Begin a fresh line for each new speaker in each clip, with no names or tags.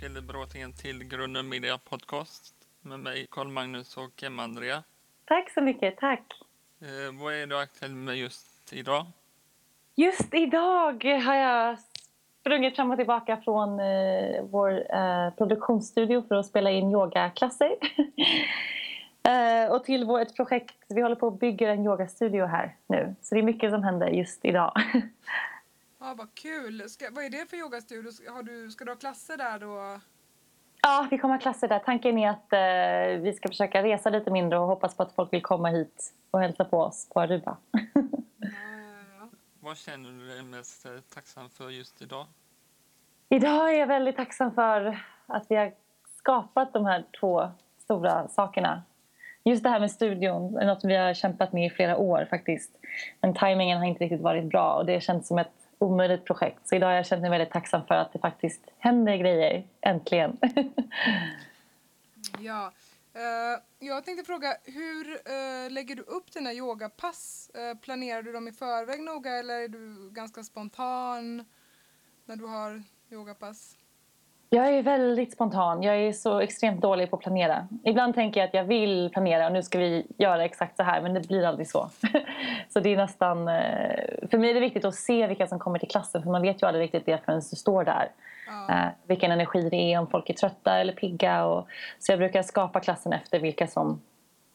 Mikael Bråtén till Grunden Media Podcast med mig Karl-Magnus och Emma-Andrea.
Tack så mycket, tack.
Eh, vad är du aktuell med just idag?
Just idag har jag sprungit fram och tillbaka från eh, vår eh, produktionsstudio för att spela in yogaklasser. eh, och till vår, ett projekt, vi håller på att bygga en yogastudio här nu. Så det är mycket som händer just idag.
Ja, vad kul. Ska, vad är det för yogastudio? Ska, har du, ska du ha klasser där då?
Ja, vi kommer ha klasser där. Tanken är att eh, vi ska försöka resa lite mindre och hoppas på att folk vill komma hit och hälsa på oss på Aruba.
Vad känner du dig mest eh, tacksam för just idag?
Idag är jag väldigt tacksam för att vi har skapat de här två stora sakerna. Just det här med studion är något vi har kämpat med i flera år faktiskt. Men tajmingen har inte riktigt varit bra och det känns som ett omöjligt projekt. Så idag har jag känt mig väldigt tacksam för att det faktiskt händer grejer, äntligen.
ja. Eh, jag tänkte fråga, hur eh, lägger du upp dina yogapass? Eh, planerar du dem i förväg noga eller är du ganska spontan när du har yogapass?
Jag är väldigt spontan. Jag är så extremt dålig på att planera. Ibland tänker jag att jag vill planera och nu ska vi göra exakt så här men det blir aldrig så. så det är nästan... eh, För mig är det viktigt att se vilka som kommer till klassen för man vet ju aldrig riktigt det förrän du står där. Eh, vilken energi det är, om folk är trötta eller pigga. Och, så jag brukar skapa klassen efter vilka som,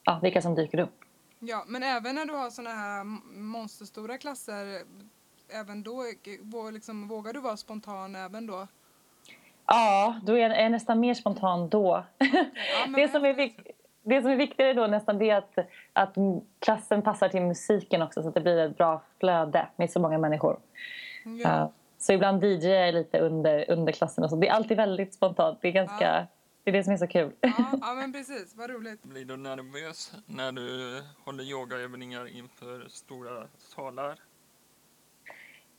ja, vilka som dyker upp.
ja, men även när du har såna här monsterstora klasser, även då, vå- liksom, vågar du vara spontan även då?
Ja, då är jag, är nästan mer spontan då.
Ja,
det, som är det som är viktigare då nästan det är att, att klassen passar till musiken också så att det blir ett bra flöde med så många människor.
Ja.
Ja, så ibland DJ jag lite under, under klassen och så. Det är alltid väldigt spontant. Det är, ganska,
Ja.
det, är det som är så kul.
Ja, ja, men precis. Vad roligt.
Blir du nervös när du håller yogaövningar inför stora salar?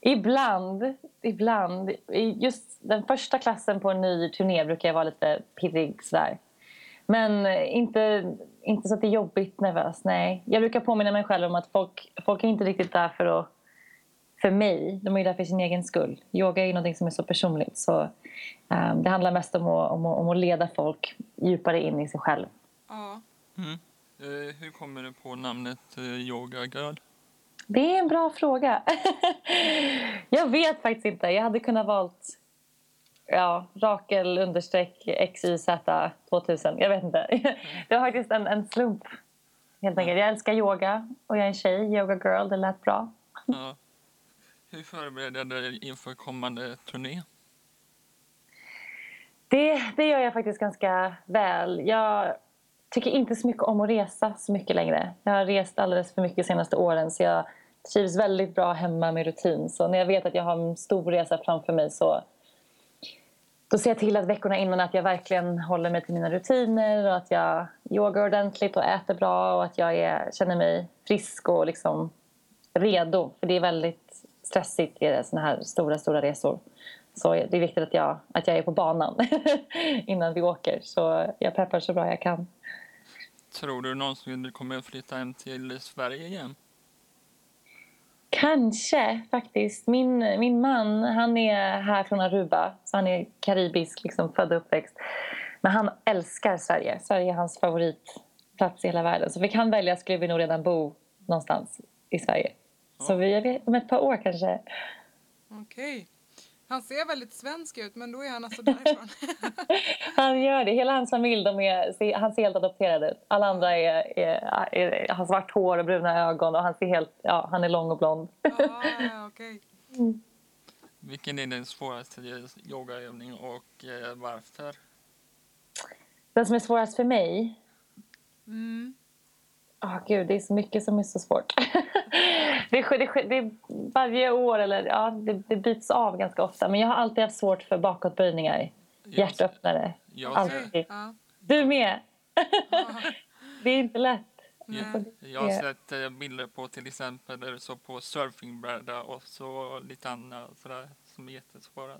Ibland, ibland. I Just den första klassen på en ny turné brukar jag vara lite pirrig sådär. Men inte, inte så att det är jobbigt nervös, nej. Jag brukar påminna mig själv om att folk, folk är inte riktigt där för, att, för mig. De är där för sin egen skull. Yoga är ju någonting som är så personligt. Så, eh, det handlar mest om att, om, att, om att leda folk djupare in i sig själv.
Ja.
Mm. Eh, hur kommer du på namnet eh, Yoga Girl?
Det är en bra fråga. jag vet faktiskt inte. Jag hade kunnat valt ja, Rakel understreck XYZ 2000. Jag vet inte. det var faktiskt en, en slump. Helt enkelt. Jag älskar yoga och jag är en tjej. Yoga girl, det lät bra.
Ja. Hur förbereder du dig inför kommande turné?
Det, det gör jag faktiskt ganska väl. Jag tycker inte så mycket om att resa så mycket längre. Jag har rest alldeles för mycket de senaste åren så jag trivs väldigt bra hemma med rutin. Så när jag vet att jag har en stor resa framför mig så då ser jag till att veckorna innan att jag verkligen håller mig till mina rutiner och att jag yogar ordentligt och äter bra och att jag är, känner mig frisk och liksom redo. För det är väldigt stressigt i såna här stora, stora resor. Så det är viktigt att jag, att jag är på banan innan vi åker. Så jag peppar så bra jag kan.
Tror du någonsin du kommer flytta hem till Sverige igen?
Kanske faktiskt. Min, min man han är här från Aruba, så han är karibisk, liksom, född och uppväxt. Men han älskar Sverige. Sverige är hans favoritplats i hela världen. Så fick han välja skulle vi nog redan bo någonstans i Sverige. Så vi, om ett par år kanske.
Okej. Han ser väldigt svensk ut, men då är han alltså därifrån.
Han gör det. Hela hans familj de är, han ser helt adopterad ut. Alla andra är, är, är, har svart hår och bruna ögon och han, ser helt, ja, han är lång och blond.
ah, okej.
Vilken är din svåraste yogaövning och eh, varför?
Den som är svårast för mig
Mm.
Åh gud, det är så mycket som är så svårt. det, det, det, är varje år, eller ja, det, det byts av ganska ofta. Men jag har alltid haft svårt för bakåtböjningar. Hjärtöppnare.
Jag,
Alltid.
Ja.
Du med!
Ja.
Det är inte lätt.
Nej.
jag har sett eh, bilder på till exempel det står på surfingbräda och så lite annat sådär som är jättesvåra.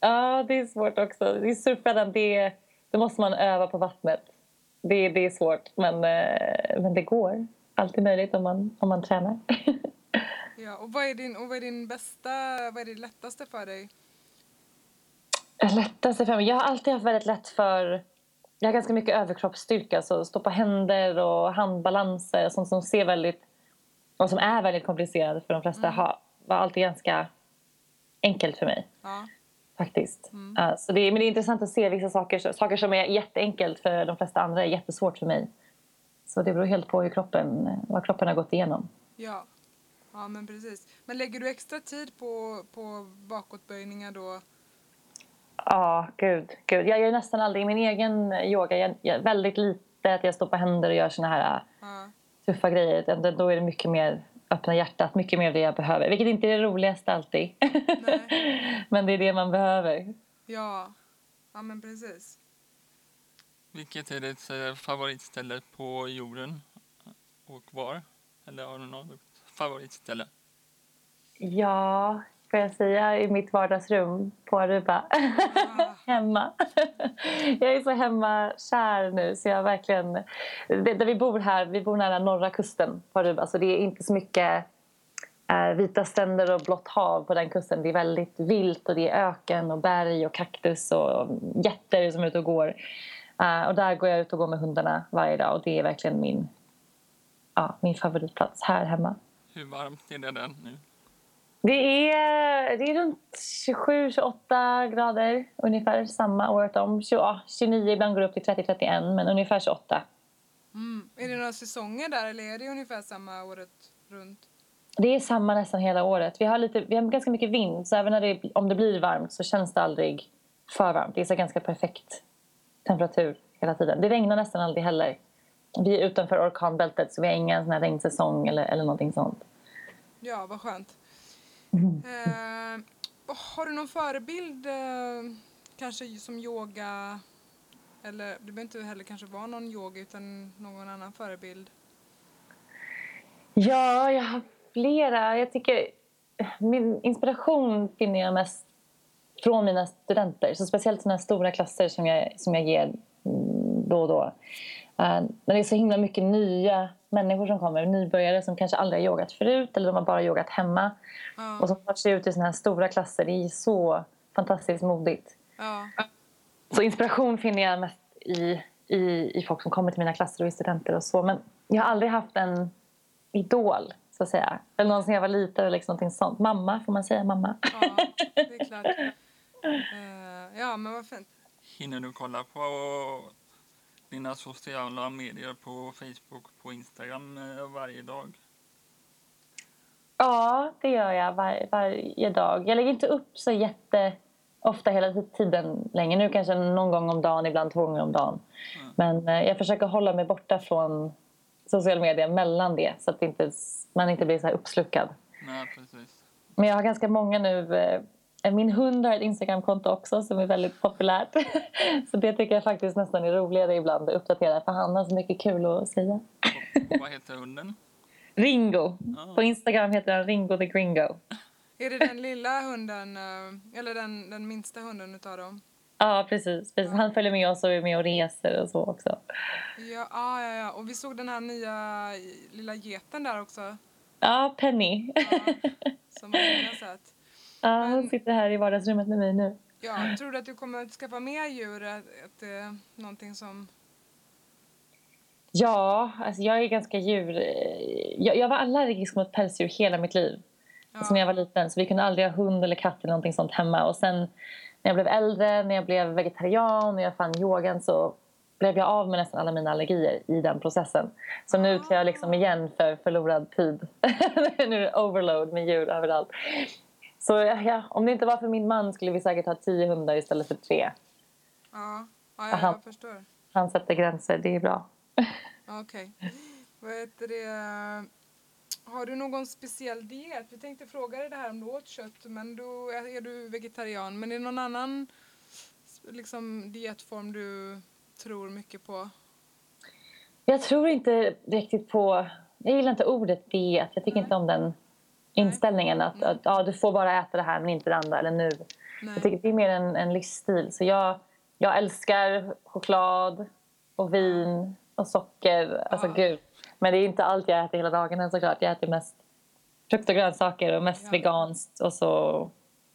Ja, det är svårt också. Det är surfbrädan, det, då måste man öva på vattnet. Det, det är svårt, men, eh, men det går. Alltid möjligt om man, om man tränar.
Ja, och vad är din, och vad är din bästa, vad är det lättaste för dig?
Lättaste för mig? Jag har alltid haft väldigt lätt för... Jag har ganska mycket överkroppsstyrka, så stå på händer och handbalanser sånt som ser väldigt... Och som är väldigt komplicerat för de flesta har, var alltid ganska enkelt för mig.
Ja.
Faktiskt. Ja, så det, är, men det är intressant att se vissa saker, saker som är jätteenkelt för de flesta andra är jättesvårt för mig. Så det beror helt på hur kroppen, vad kroppen har gått igenom.
Ja. Ja, men precis. Men lägger du extra tid på, på bakåtböjningar då?
Ja, gud, gud. Jag gör nästan aldrig i min egen yoga. Jag, jag, väldigt lite att jag står på händer och gör såna här
Ja.
tuffa grejer. Då är det mycket mer öppna hjärtat, mycket mer det jag behöver. Vilket inte är det roligaste alltid.
Nej.
men det är det man behöver.
Ja. Ja, men precis.
Vilket är ditt eh, favoritställe på jorden och var? Eller har du något favoritställe?
Ja, får jag säga i mitt vardagsrum på Aruba.
Ah,
hemma. Jag är så hemmakär nu så jag verkligen... Det, där vi bor här, vi bor nära norra kusten på Aruba så det är inte så mycket eh, vita stränder och blått hav på den kusten. Det är väldigt vilt och det är öken och berg och kaktus och getter som är ute och går. Eh, och där går jag ut och går med hundarna varje dag och det är verkligen min, ja, min favoritplats här hemma.
Hur varmt är det där nu?
Det är, det är runt 27-28 grader ungefär samma året om. 20, ja, 29, ibland går det upp till 30-31 men ungefär 28.
mm. Är det några säsonger där eller är det ungefär samma året runt?
Det är samma nästan hela året. Vi har, lite, vi har ganska mycket vind så även när det, om det blir varmt så känns det aldrig för varmt. Det är så ganska perfekt temperatur hela tiden. Det regnar nästan aldrig heller. Vi är utanför orkanbältet så vi har ingen sån regnsäsong eller, eller någonting sånt.
Ja, vad skönt. Eh, och har du någon förebild, eh, kanske som yoga, eller det behöver inte heller kanske vara någon yoga utan någon annan förebild?
Ja, jag har flera. Jag tycker min inspiration finner jag mest från mina studenter. Så speciellt här stora klasser som jag, som jag ger mm, då och då. Uh, när det är så himla mycket nya människor som kommer, nybörjare som kanske aldrig har yogat förut eller de har bara yogat hemma
Ja,
och som tar sig ut i såna här stora klasser. Det är så fantastiskt modigt.
ja,
Så inspiration finner jag mest i, i, i folk som kommer till mina klasser och i studenter och så. Men jag har aldrig haft en idol, så att säga. Eller någon som jag var liten eller liksom någonting sånt. Mamma, får man säga mamma?
ja, det är klart. Eh, ja, men vad fint.
Hinner du kolla på dina sociala medier på Facebook på Instagram eh, varje dag?
Ja, det gör jag var, varje dag. Jag lägger inte upp så jätteofta hela tiden längre. Nu kanske någon gång om dagen, ibland två gånger om dagen. Men eh, jag försöker hålla mig borta från sociala medier mellan det så att inte, man inte blir så här uppslukad.
Nej, precis.
Men jag har ganska många nu. Eh, Min hund har ett Instagramkonto också som är väldigt populärt. Så det tycker jag faktiskt nästan är roligare ibland att uppdatera för han har så mycket kul att säga.
Och, vad heter hunden?
Ringo.
Ja.
På Instagram heter han Ringo the Gringo.
Är det den lilla hunden, eh, eller den, den minsta hunden utav dem?
Ja, precis, precis. Han följer med oss och är med och reser och så också.
Ja, ah, ja, ja. Och vi såg den här nya lilla geten där också.
Ja, Penny.
Ja, som ingen har sett.
Ja, hon sitter här i vardagsrummet med mig nu.
Ja, tror du att du kommer att skaffa mer djur? Att, att är någonting som...
Ja, alltså jag är ganska djur... Jag, jag var allergisk mot pälsdjur hela mitt liv.
Ja,
Alltså när jag var liten. Så vi kunde aldrig ha hund eller katt eller någonting sånt hemma. Och sen när jag blev äldre, när jag blev vegetarian och jag fann yogan så blev jag av med nästan alla mina allergier i den processen. Så nu tar jag liksom igen för förlorad tid. nu är det overload med djur överallt. Så ja, om det inte var för min man skulle vi säkert ha tio hundar istället för tre.
ja, ja, ja
Aha.
jag förstår.
Han sätter gränser, det är bra.
Okej. Vad heter det? Har du någon speciell diet? Vi tänkte fråga dig det här om du åt kött, men då är du vegetarian. Men är det någon annan liksom, dietform du tror mycket på?
Jag tror inte riktigt på... Jag gillar inte ordet diet. Jag tycker
Nej.
inte om den inställningen att, att ja, du får bara äta det här men inte det andra eller nu.
Nej.
Jag tycker det är mer en, en livsstil. Så jag, jag älskar choklad och vin och socker. Alltså
Ja.
gud. Men det är inte allt jag äter hela dagarna såklart. Jag äter mest frukt och grönsaker och mest
Ja.
veganskt och så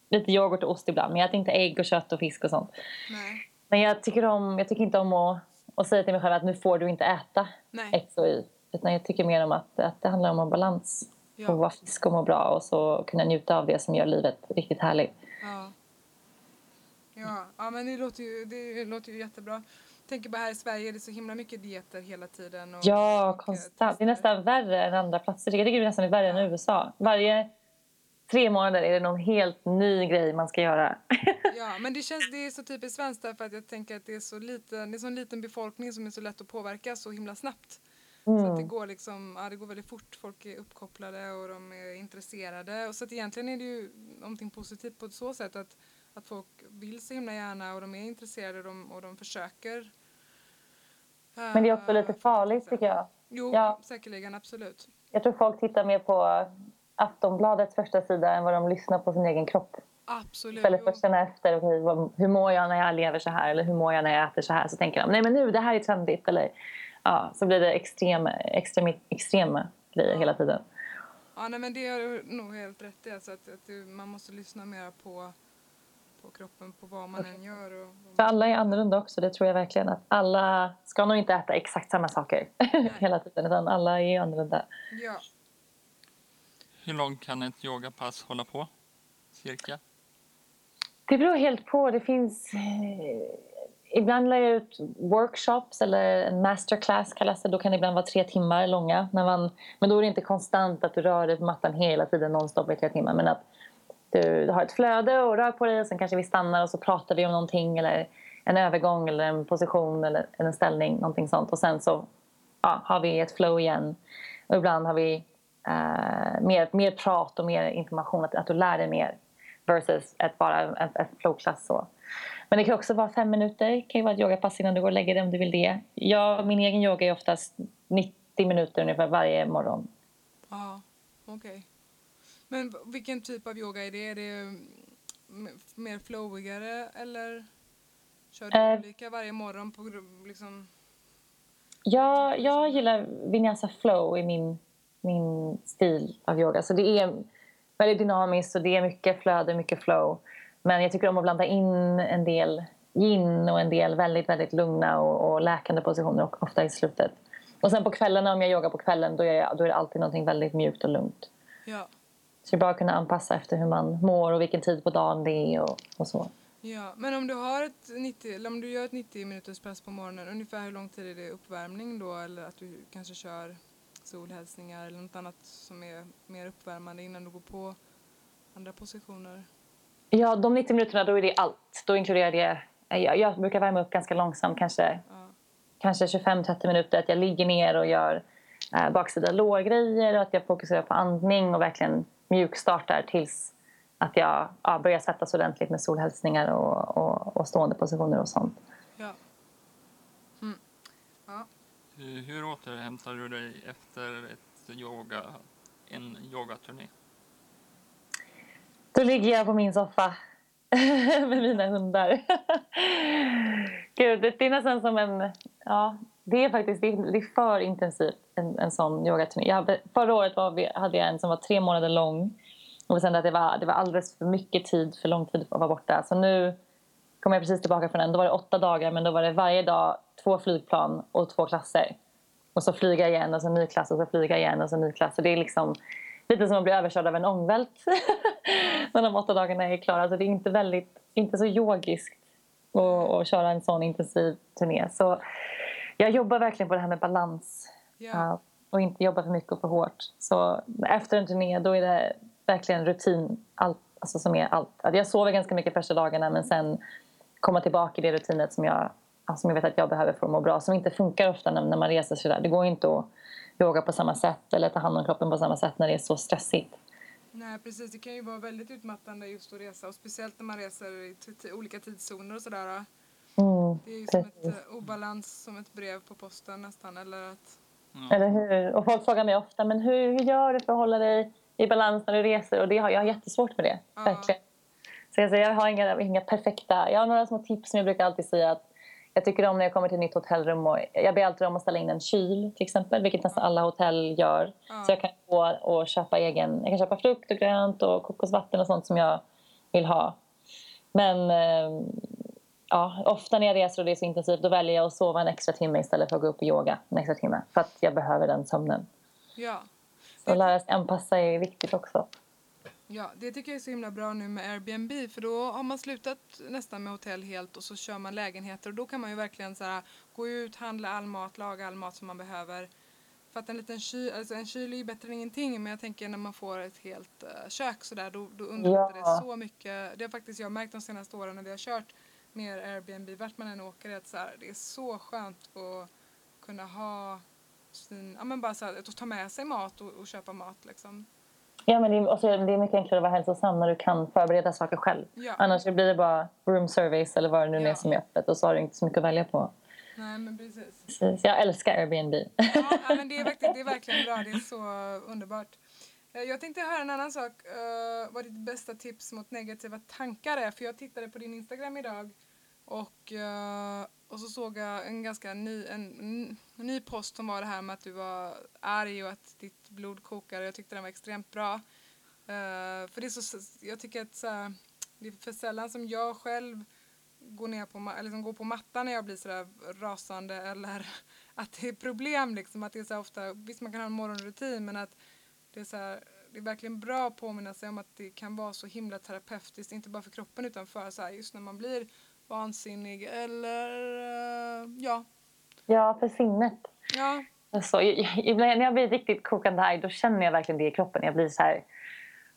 lite yoghurt och ost ibland. Men jag äter inte ägg och kött och fisk och sånt.
Nej.
Men jag tycker, om, jag tycker inte om att, att säga till mig själv att nu får du inte äta
Nej.
X och Y. Utan jag tycker mer om att, att det handlar om en balans.
Ja.
Och vara frisk och må bra och så kunna njuta av det som gör livet riktigt härligt.
Ja. Ja, ja men det låter, ju, det låter ju jättebra. Tänker bara här i Sverige, det är så himla mycket dieter hela tiden. Och
Ja, konstant. Det är nästan värre än andra platser. Jag tycker det är nästan värre än USA. Varje tre månader är det någon helt ny grej man ska göra.
Ja, men det känns det är så typiskt svenskt därför att jag tänker att det är så liten, det är så en liten befolkning som är så lätt att påverka så himla snabbt. Så att det går liksom, ja det går väldigt fort. Folk är uppkopplade och de är intresserade. Och så att egentligen är det ju någonting positivt på så sätt att, att folk vill så himla gärna och de är intresserade och de, och de försöker.
Men det är också lite farligt tycker jag.
Jo,
Ja.
säkerligen, absolut.
Jag tror folk tittar mer på Aftonbladets första sida än vad de lyssnar på sin egen kropp.
Absolut.
Istället för att känna efter, vad- hur mår jag när jag lever så här? Eller hur mår jag när jag äter så här? Så tänker de, nej men nu, det här är trendigt. Eller, ja, så blir det extrem, extrem, extrema grejer hela tiden.
Ja, nej, men det har du nog helt rätt i. Alltså att, att du, man måste lyssna mer på, på kroppen, på vad man än gör. Och,
För alla är annorlunda också, det tror jag verkligen. Att alla ska nog inte äta exakt samma saker hela tiden, utan alla är annorlunda.
ja.
Hur långt kan ett yogapass hålla på? Cirka?
Det beror helt på. Det finns... Ibland lär jag ut workshops eller en masterclass kallas det. Då kan det ibland vara tre timmar långa. När man, men då är det inte konstant att du rör dig på mattan hela tiden nonstop i tre timmar. Men att du har ett flöde och rör på dig och sen kanske vi stannar och så pratar vi om någonting eller en övergång eller en position eller en ställning, någonting sånt. Och sen så ja, har vi ett flow igen. Och ibland har vi eh, mer, mer prat och mer information, att, att du lär dig mer versus ett, bara ett, ett flowklass. Så. Men det kan också vara fem minuter, det kan ju vara ett yogapass innan du går och lägger dig om du vill det. Jag, min egen yoga är oftast 90 minuter ungefär varje morgon.
Ja, okej. Men v- vilken typ av yoga är det? Är det mm, mer flowigare eller kör du
Eh.
olika varje morgon? På, liksom,
Jag, jag gillar vinyasa flow i min, min stil av yoga. Så det är väldigt dynamiskt och det är mycket flöde, mycket flow. Men jag tycker om att blanda in en del yin och en del väldigt, väldigt lugna och, och läkande positioner och ofta i slutet. Och sen på kvällarna om jag yogar på kvällen då är, jag, då är det alltid någonting väldigt mjukt och lugnt.
ja,
Så det är bara att kunna anpassa efter hur man mår och vilken tid på dagen det är och, och så.
ja. Men om du, har ett 90, eller om du gör ett 90 minuters pass på morgonen, ungefär hur lång tid är det uppvärmning då? Eller att du kanske kör solhälsningar eller något annat som är mer uppvärmande innan du går på andra positioner?
Ja, de 90 minuterna då är det allt. Då inkluderar det... Jag, jag brukar värma upp ganska långsamt, kanske,
Ja,
kanske 25-30 minuter. Att jag ligger ner och gör eh, baksida lårgrejer och att jag fokuserar på andning och verkligen mjukstartar tills att jag ja, börjar svettas ordentligt med solhälsningar och, och, och stående positioner och sånt.
ja. Mm. ja.
Hur, återhämtar du dig efter ett yoga, en yogaturné?
Då ligger jag på min soffa med mina hundar. Gud, det är nästan som en... Ja, det är faktiskt det är, det är för intensivt, en, en sån yogaturné. Jag hade, förra året var vi, hade jag en som var tre månader lång. Och sen att det var, det var alldeles för mycket tid, för lång tid att vara borta. Så nu kom jag precis tillbaka från den. Då var det åtta dagar, men då var det varje dag två flygplan och två klasser. Och så flyga igen och så ny klass och så flyga igen och så ny klass. Så det är liksom lite som att bli överkörd av en ångvält när de åtta dagarna är klara. Så det är inte, väldigt, inte så yogiskt att, att köra en sån intensiv turné. Så jag jobbar verkligen på det här med balans
ja,
och inte jobba för mycket och för hårt. Så efter en turné då är det verkligen rutin, allt, alltså som är allt. Alltså Jag sover ganska mycket första dagarna men sen komma tillbaka i det rutinet som jag, ja, som jag vet att jag behöver för att må bra. Som inte funkar ofta när, när man reser sig där. Det går inte att yoga på samma sätt eller ta hand om kroppen på samma sätt när det är så stressigt.
Nej precis, det kan ju vara väldigt utmattande just att resa och speciellt när man reser i olika tidszoner och sådär.
Mm,
Det är ju som ett
precis.
eh, obalans som ett brev på posten nästan eller att
Eller hur? Och folk frågar mig ofta, men hur, hur gör du för att hålla dig i balans när du reser? Och det har, jag har jättesvårt med det,
Ja.
verkligen. Så jag, säger, jag har inga, inga perfekta... Jag har några små tips som jag brukar alltid säga att jag tycker om när jag kommer till ett nytt hotellrum och jag ber alltid om att ställa in en kyl till exempel, vilket nästan alla hotell gör. Så jag kan gå och köpa egen, jag kan köpa frukt och grönt och kokosvatten och sånt som jag vill ha. Men eh, ja, ofta när jag reser och det är så intensivt då väljer jag att sova en extra timme istället för att gå upp och yoga en extra timme. För att jag behöver den sömnen.
Ja.
Att lära sig anpassa är viktigt också.
Ja, det tycker jag är så himla bra nu med Airbnb för då har man slutat nästan med hotell helt och så kör man lägenheter och då kan man ju verkligen så här, gå ut, handla all mat, laga all mat som man behöver. För att en liten kyl, alltså en kyl är ju bättre än ingenting men jag tänker när man får ett helt uh, kök sådär då, då underlättar
Ja.
det så mycket. Det har faktiskt jag märkt de senaste åren när vi har kört mer Airbnb vart man än åker att så här, det är så skönt att kunna ha sin, ja men bara så här, att ta med sig mat och, och köpa mat liksom.
Ja, men det är, och så är det är mycket enklare att vara hälsosam när du kan förbereda saker själv.
Ja.
Annars blir det bara room service eller vad det nu
Ja.
är som är öppet och så har du inte så mycket att välja på.
Nej men precis.
Precis. Jag älskar Airbnb.
Ja, ja, men det är, verkligen, det är verkligen bra. Det är så underbart. Eh, Jag tänkte höra en annan sak. Uh, vad ditt bästa tips mot negativa tankar är. För jag tittade på din Instagram idag och, eh, och så såg jag en ganska ny, en, en ny post som var det här med att du var arg och att ditt blod kokar. Jag tyckte den var extremt bra. Eh, för det är så, jag tycker att så här, det är för sällan som jag själv går ner på, eller liksom går på mattan när jag blir sådär rasande eller att det är problem liksom. Att det är så ofta, visst man kan ha en morgonrutin men att det är så här, det är verkligen bra att påminna sig om att det kan vara så himla terapeutiskt, inte bara för kroppen utan för så här, just när man blir vansinnig eller eh, ja,
Ja, för sinnet.
ja,
Alltså, ibland när jag blir riktigt kokande arg då känner jag verkligen det i kroppen. Jag blir så här...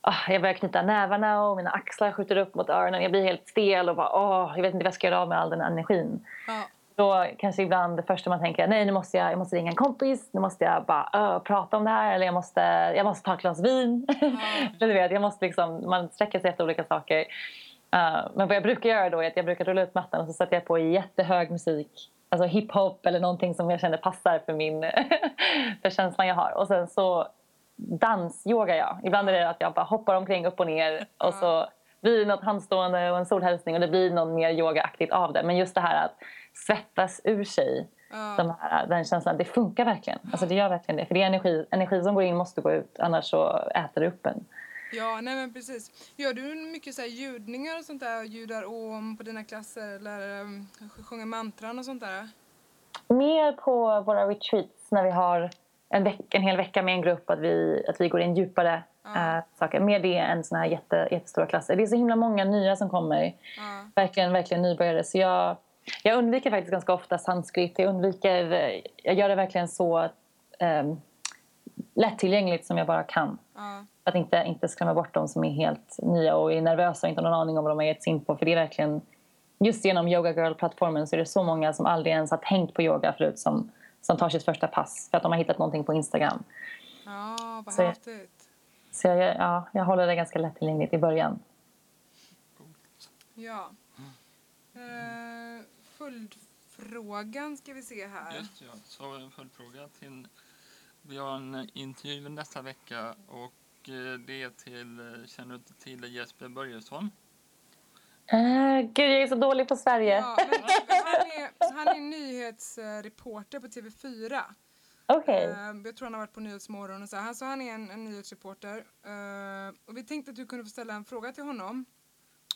ah, jag börjar knyta nävarna och mina axlar skjuter upp mot öronen. Jag blir helt stel och bara, åh, jag vet inte vad jag ska göra av med all den energin.
ja,
Då kanske ibland det första man tänker nej nu måste jag, jag måste ringa en kompis, nu måste jag bara ö, prata om det här eller jag måste, jag måste ta ett glas vin. du vet, jag måste liksom, man sträcker sig efter olika saker. Uh, men vad jag brukar göra då är att jag brukar rulla ut mattan och så sätter jag på jättehög musik. Alltså hiphop eller någonting som jag känner passar för min för känslan jag har. Och sen så dansyogar jag. Ibland är det att jag bara hoppar omkring upp och ner och så blir det något handstående och en solhälsning och det blir något mer yogaaktigt av det. Men just det här att svettas ur sig de här, den känslan, det funkar verkligen. Alltså det gör verkligen det. För det är energi, energi som går in måste gå ut, annars så äter det upp en.
Ja, nej men precis. Gör du mycket så här ljudningar och sånt där? Ljudar om på dina klasser eller um, sjunger mantran och sånt där?
Mer på våra retreats när vi har en, veck, en hel vecka med en grupp, att vi, att vi går in djupare
Ja.
äh, saker. Mer det än såna här jätte, jättestora klasser. Det är så himla många nya som kommer.
Ja,
Verkligen, verkligen nybörjare. Så jag, jag undviker faktiskt ganska ofta sanskrit. Jag undviker, jag gör det verkligen så um, lättillgängligt som jag bara kan.
ja,
Att inte, inte skrämma bort de som är helt nya och är nervösa och inte har någon aning om vad de har gett sig in på. För det är verkligen, just genom Yoga Girl-plattformen så är det så många som aldrig ens har tänkt på yoga förut som, som tar sitt första pass för att de har hittat någonting på Instagram.
ja vad
Så-
häftigt.
Så jag, ja, jag håller det ganska lättillgängligt i början.
Ja. Eh, följdfrågan ska vi se här.
Just ja, så en följdfråga till... Vi har en intervju nästa vecka och eh, det är till, eh, känner du inte till Jesper Börjesson?
Uh, gud, jag är så dålig på Sverige.
Ja, men han, är, han är nyhetsreporter på TV4.
Okej.
Eh, jag tror han har varit på Nyhetsmorgon och så. Han, så han är en, en nyhetsreporter. Eh, och vi tänkte att du kunde få ställa en fråga till honom.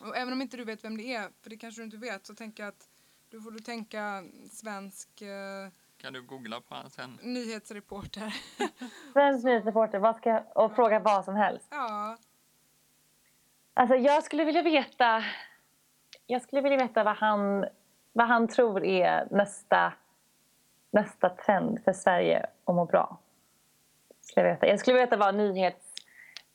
Och även om inte du vet vem det är, för det kanske du inte vet, så tänker jag att du får du tänka svensk eh,
Kan du googla på han sen?
nyhetsreporter.
Svensk nyhetsreporter, vad ska jag, och fråga vad som helst.
ja,
Alltså, jag skulle vilja veta, jag skulle vilja veta vad, han, vad han tror är nästa, nästa trend för Sverige att må bra. Skulle jag, veta. jag skulle vilja veta vad, nyhets,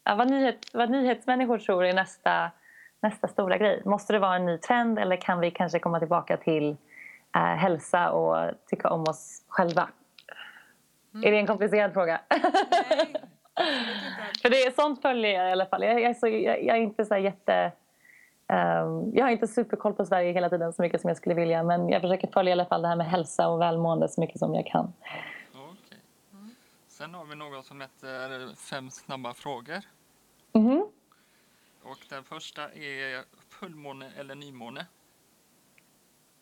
vad, nyhet, vad nyhetsmänniskor tror är nästa, nästa stora grej. Måste det vara en ny trend eller kan vi kanske komma tillbaka till eh, hälsa och tycka om oss själva? Är det en komplicerad fråga?
nej.
För det är sånt följer jag i alla fall. Jag, jag, är, så, jag, jag är inte så jätte... ehm, jag har inte superkoll på Sverige hela tiden så mycket som jag skulle vilja. Men jag försöker följa i alla fall det här med hälsa och välmående så mycket som jag kan.
Okej. Sen har vi något som heter Fem snabba frågor.
Mhm.
Och den första är fullmåne eller nymåne?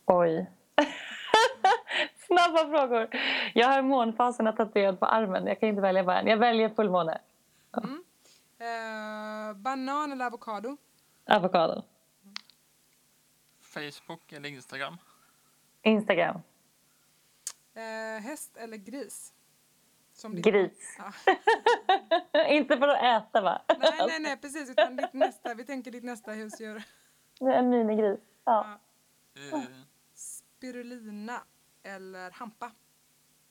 Oj. Snabba frågor. Jag har månfaserna tatuerad på armen. Jag kan inte välja bara en. Jag väljer fullmåne.
Eh, banan eller avokado?
Avokado.
Facebook eller Instagram?
Instagram.
Eh, häst eller gris? Som
Gris.
Ja.
Inte för att äta va?
Nej, nej, nej, precis. Utan ditt nästa, vi tänker ditt nästa husdjur.
En minigris. Ja.
Ja. Spirulina eller hampa?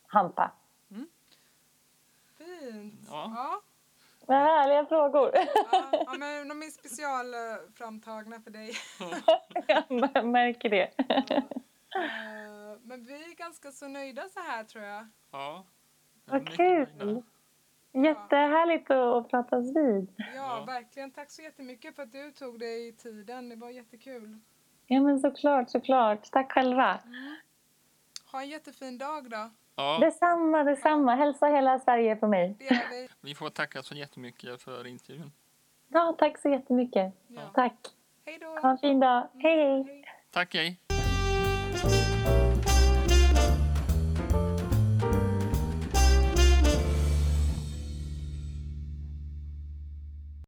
Hampa.
Fint.
Ja.
Ja.
Vad härliga frågor.
Ja, ja, men de är specialframtagna för dig.
Jag märker det.
Eh, Men vi är ganska så nöjda så här tror jag.
ja.
Vad kul.
nöjda.
Jättehärligt att pratas vid.
Ja,
Ja.
verkligen. Tack så jättemycket för att du tog dig tiden. Det var jättekul.
Ja men såklart, såklart. Tack själva.
Ha en jättefin dag då.
Ja,
Detsamma, detsamma. Hälsa hela Sverige på mig.
Det vi.
vi får tacka så jättemycket för intervjun.
Ja, tack så jättemycket.
Ja.
Tack.
Hej då.
Ha en fin dag. Hej, hej.
Hej.
Tack, hej.